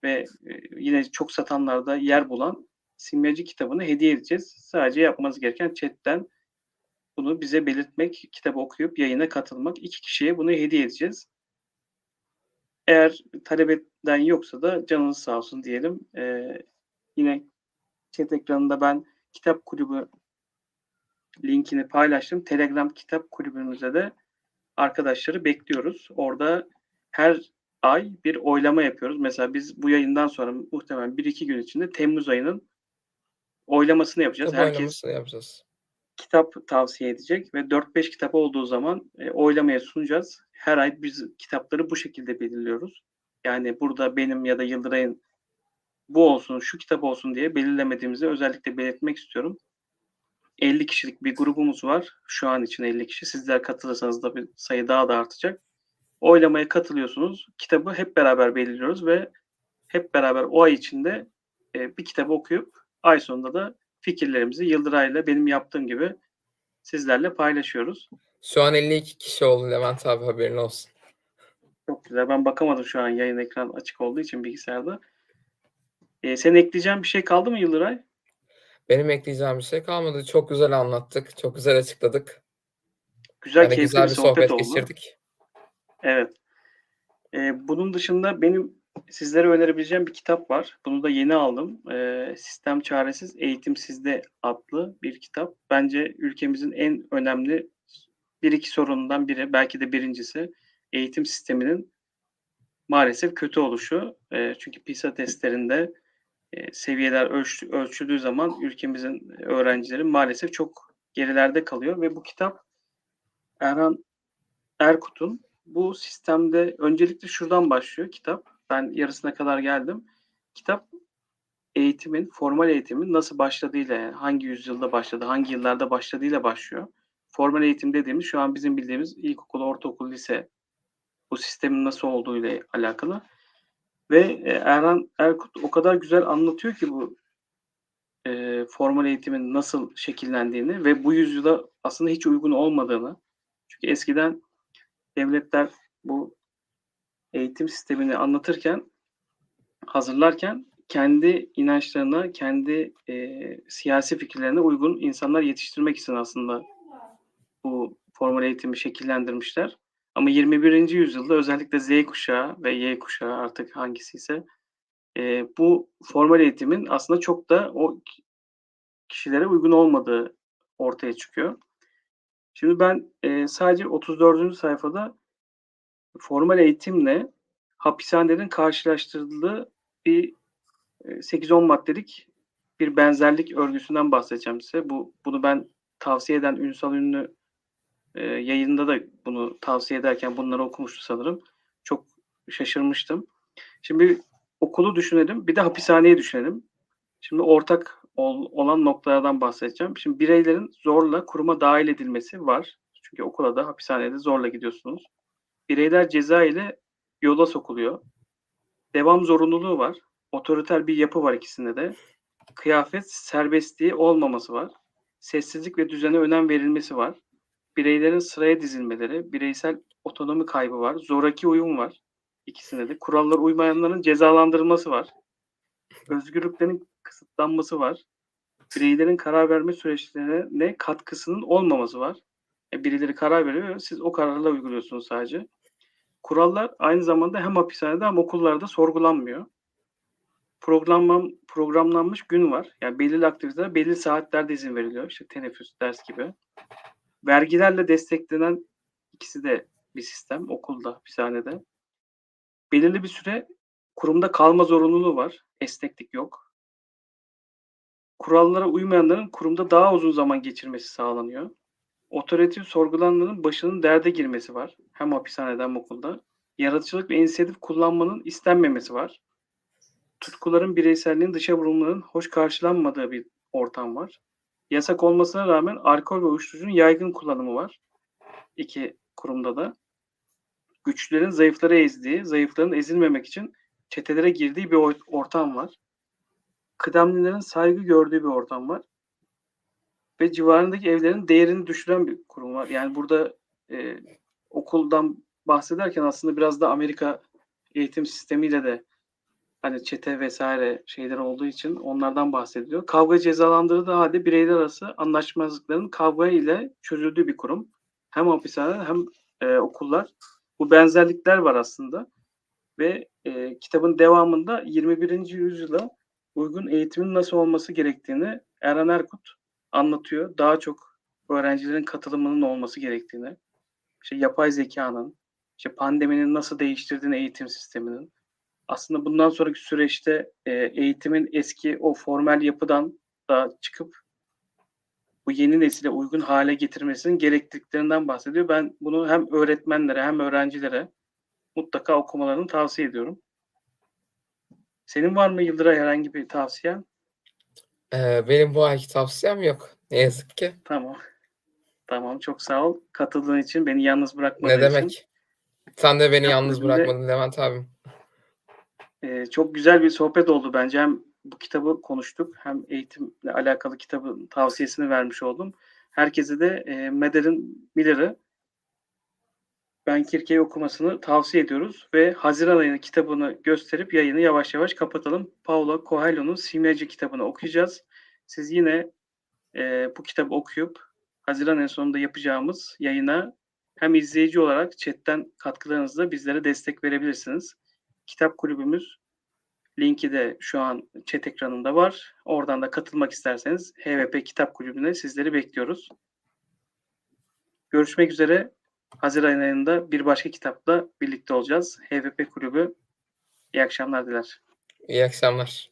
ve e, yine çok satanlarda yer bulan simyacı kitabını hediye edeceğiz. Sadece yapmanız gereken chatten bunu bize belirtmek, kitabı okuyup yayına katılmak. İki kişiye bunu hediye edeceğiz. Eğer talep eden yoksa da canınız sağ olsun diyelim. Ee, yine chat ekranında ben kitap kulübü linkini paylaştım. Telegram kitap kulübümüze de arkadaşları bekliyoruz. Orada her ay bir oylama yapıyoruz. Mesela biz bu yayından sonra muhtemelen 1-2 gün içinde Temmuz ayının oylamasını yapacağız. Kitap Herkes yapacağız. Kitap tavsiye edecek ve 4-5 kitap olduğu zaman e, oylamaya sunacağız. Her ay biz kitapları bu şekilde belirliyoruz. Yani burada benim ya da Yıldıray'ın bu olsun, şu kitap olsun diye belirlemediğimizi özellikle belirtmek istiyorum. 50 kişilik bir grubumuz var. Şu an için 50 kişi. Sizler katılırsanız da bir sayı daha da artacak. Oylamaya katılıyorsunuz. Kitabı hep beraber belirliyoruz ve hep beraber o ay içinde e, bir kitabı okuyup ay sonunda da fikirlerimizi Yıldıray'la benim yaptığım gibi sizlerle paylaşıyoruz. Şu an 52 kişi oldu Levent abi haberin olsun. Çok güzel. Ben bakamadım şu an yayın ekran açık olduğu için bilgisayarda. E, senin ekleyeceğin bir şey kaldı mı Yıldıray? Benim ekleyeceğim bir şey kalmadı. Çok güzel anlattık. Çok güzel açıkladık. Güzel, Yani keyifli güzel bir sohbet, sohbet oldu. geçirdik. Evet. E, bunun dışında benim sizlere önerebileceğim bir kitap var. Bunu da yeni aldım. E, Sistem Çaresiz Eğitim Sizde adlı bir kitap. Bence ülkemizin en önemli bir iki sorunundan biri, belki de birincisi eğitim sisteminin maalesef kötü oluşu. E, çünkü PISA testlerinde e, seviyeler ölç, ölçüldüğü zaman ülkemizin öğrencileri maalesef çok gerilerde kalıyor ve bu kitap Erhan Erkut'un bu sistemde öncelikle şuradan başlıyor kitap. Ben yarısına kadar geldim. Kitap eğitimin, formal eğitimin nasıl başladığıyla, hangi yüzyılda başladı, hangi yıllarda başladığıyla başlıyor. Formal eğitim dediğimiz şu an bizim bildiğimiz ilkokul, ortaokul, lise bu sistemin nasıl olduğuyla alakalı. Ve e, Erhan Erkut o kadar güzel anlatıyor ki bu e, formal eğitimin nasıl şekillendiğini ve bu yüzyıla aslında hiç uygun olmadığını. Çünkü eskiden devletler bu eğitim sistemini anlatırken, hazırlarken kendi inançlarına, kendi e, siyasi fikirlerine uygun insanlar yetiştirmek için aslında bu formal eğitimi şekillendirmişler. Ama 21. yüzyılda özellikle Z kuşağı ve Y kuşağı artık hangisi ise e, bu formal eğitimin aslında çok da o kişilere uygun olmadığı ortaya çıkıyor. Şimdi ben e, sadece 34. sayfada formal eğitimle hapishanelerin karşılaştırıldığı bir e, 8-10 maddelik bir benzerlik örgüsünden bahsedeceğim size. Bu bunu ben tavsiye eden Ünsal Ünlü e, yayında da bunu tavsiye ederken bunları okumuştu sanırım. Çok şaşırmıştım. Şimdi okulu düşünelim, bir de hapishaneyi düşünelim. Şimdi ortak ol, olan noktalardan bahsedeceğim. Şimdi bireylerin zorla kuruma dahil edilmesi var. Çünkü okula da hapishanede zorla gidiyorsunuz. Bireyler ceza ile yola sokuluyor. Devam zorunluluğu var. Otoriter bir yapı var ikisinde de. Kıyafet serbestliği olmaması var. Sessizlik ve düzene önem verilmesi var. Bireylerin sıraya dizilmeleri, bireysel otonomi kaybı var. Zoraki uyum var. İkisinde de. Kurallara uymayanların cezalandırılması var. Özgürlüklerin kısıtlanması var. Bireylerin karar verme süreçlerine katkısının olmaması var. E, birileri karar veriyor, siz o kararla uyguluyorsunuz sadece. Kurallar aynı zamanda hem hapishanede hem okullarda sorgulanmıyor. Programlan, programlanmış gün var. Yani belirli aktiviteler belirli saatlerde izin veriliyor. İşte teneffüs, ders gibi. Vergilerle desteklenen ikisi de bir sistem okulda, hapishanede. Belirli bir süre kurumda kalma zorunluluğu var. Esneklik yok. Kurallara uymayanların kurumda daha uzun zaman geçirmesi sağlanıyor. Otorite sorgulananların başının derde girmesi var. Hem hapishanede hem okulda. Yaratıcılık ve inisiyatif kullanmanın istenmemesi var. Tutkuların bireyselliğin dışa vurumların hoş karşılanmadığı bir ortam var. Yasak olmasına rağmen alkol ve uyuşturucunun yaygın kullanımı var. İki kurumda da. Güçlülerin zayıfları ezdiği, zayıfların ezilmemek için çetelere girdiği bir or- ortam var. Kıdemlilerin saygı gördüğü bir ortam var. Ve civarındaki evlerin değerini düşüren bir kurum var. Yani burada e, okuldan bahsederken aslında biraz da Amerika eğitim sistemiyle de hani çete vesaire şeyler olduğu için onlardan bahsediliyor. Kavga cezalandırıldığı halde bireyler arası anlaşmazlıkların kavga ile çözüldüğü bir kurum. Hem hapishane hem e, okullar. Bu benzerlikler var aslında. Ve e, kitabın devamında 21. yüzyıla uygun eğitimin nasıl olması gerektiğini Eren Erkut anlatıyor. Daha çok öğrencilerin katılımının olması gerektiğini, işte yapay zekanın, işte pandeminin nasıl değiştirdiğini eğitim sisteminin, aslında bundan sonraki süreçte e, eğitimin eski o formel yapıdan da çıkıp bu yeni nesile uygun hale getirmesinin gerekliliklerinden bahsediyor. Ben bunu hem öğretmenlere hem öğrencilere mutlaka okumalarını tavsiye ediyorum. Senin var mı Yıldıray herhangi bir tavsiyen? Ee, benim bu ayki tavsiyem yok. Ne yazık ki. Tamam. Tamam çok sağ ol. Katıldığın için beni yalnız bırakmadığın Ne için. demek? Sen de beni yalnız bırakmadın Levent abim. Ee, çok güzel bir sohbet oldu bence. Hem bu kitabı konuştuk hem eğitimle alakalı kitabın tavsiyesini vermiş oldum. Herkese de e, Madeline Miller'ı Ben Kirke'yi okumasını tavsiye ediyoruz ve Haziran ayının kitabını gösterip yayını yavaş yavaş kapatalım. Paulo Coelho'nun Simyacı kitabını okuyacağız. Siz yine e, bu kitabı okuyup Haziran ayı sonunda yapacağımız yayına hem izleyici olarak chatten katkılarınızla bizlere destek verebilirsiniz. Kitap kulübümüz linki de şu an chat ekranında var. Oradan da katılmak isterseniz HVP Kitap Kulübü'ne sizleri bekliyoruz. Görüşmek üzere. Haziran ayında bir başka kitapla birlikte olacağız. HVP Kulübü iyi akşamlar diler. İyi akşamlar.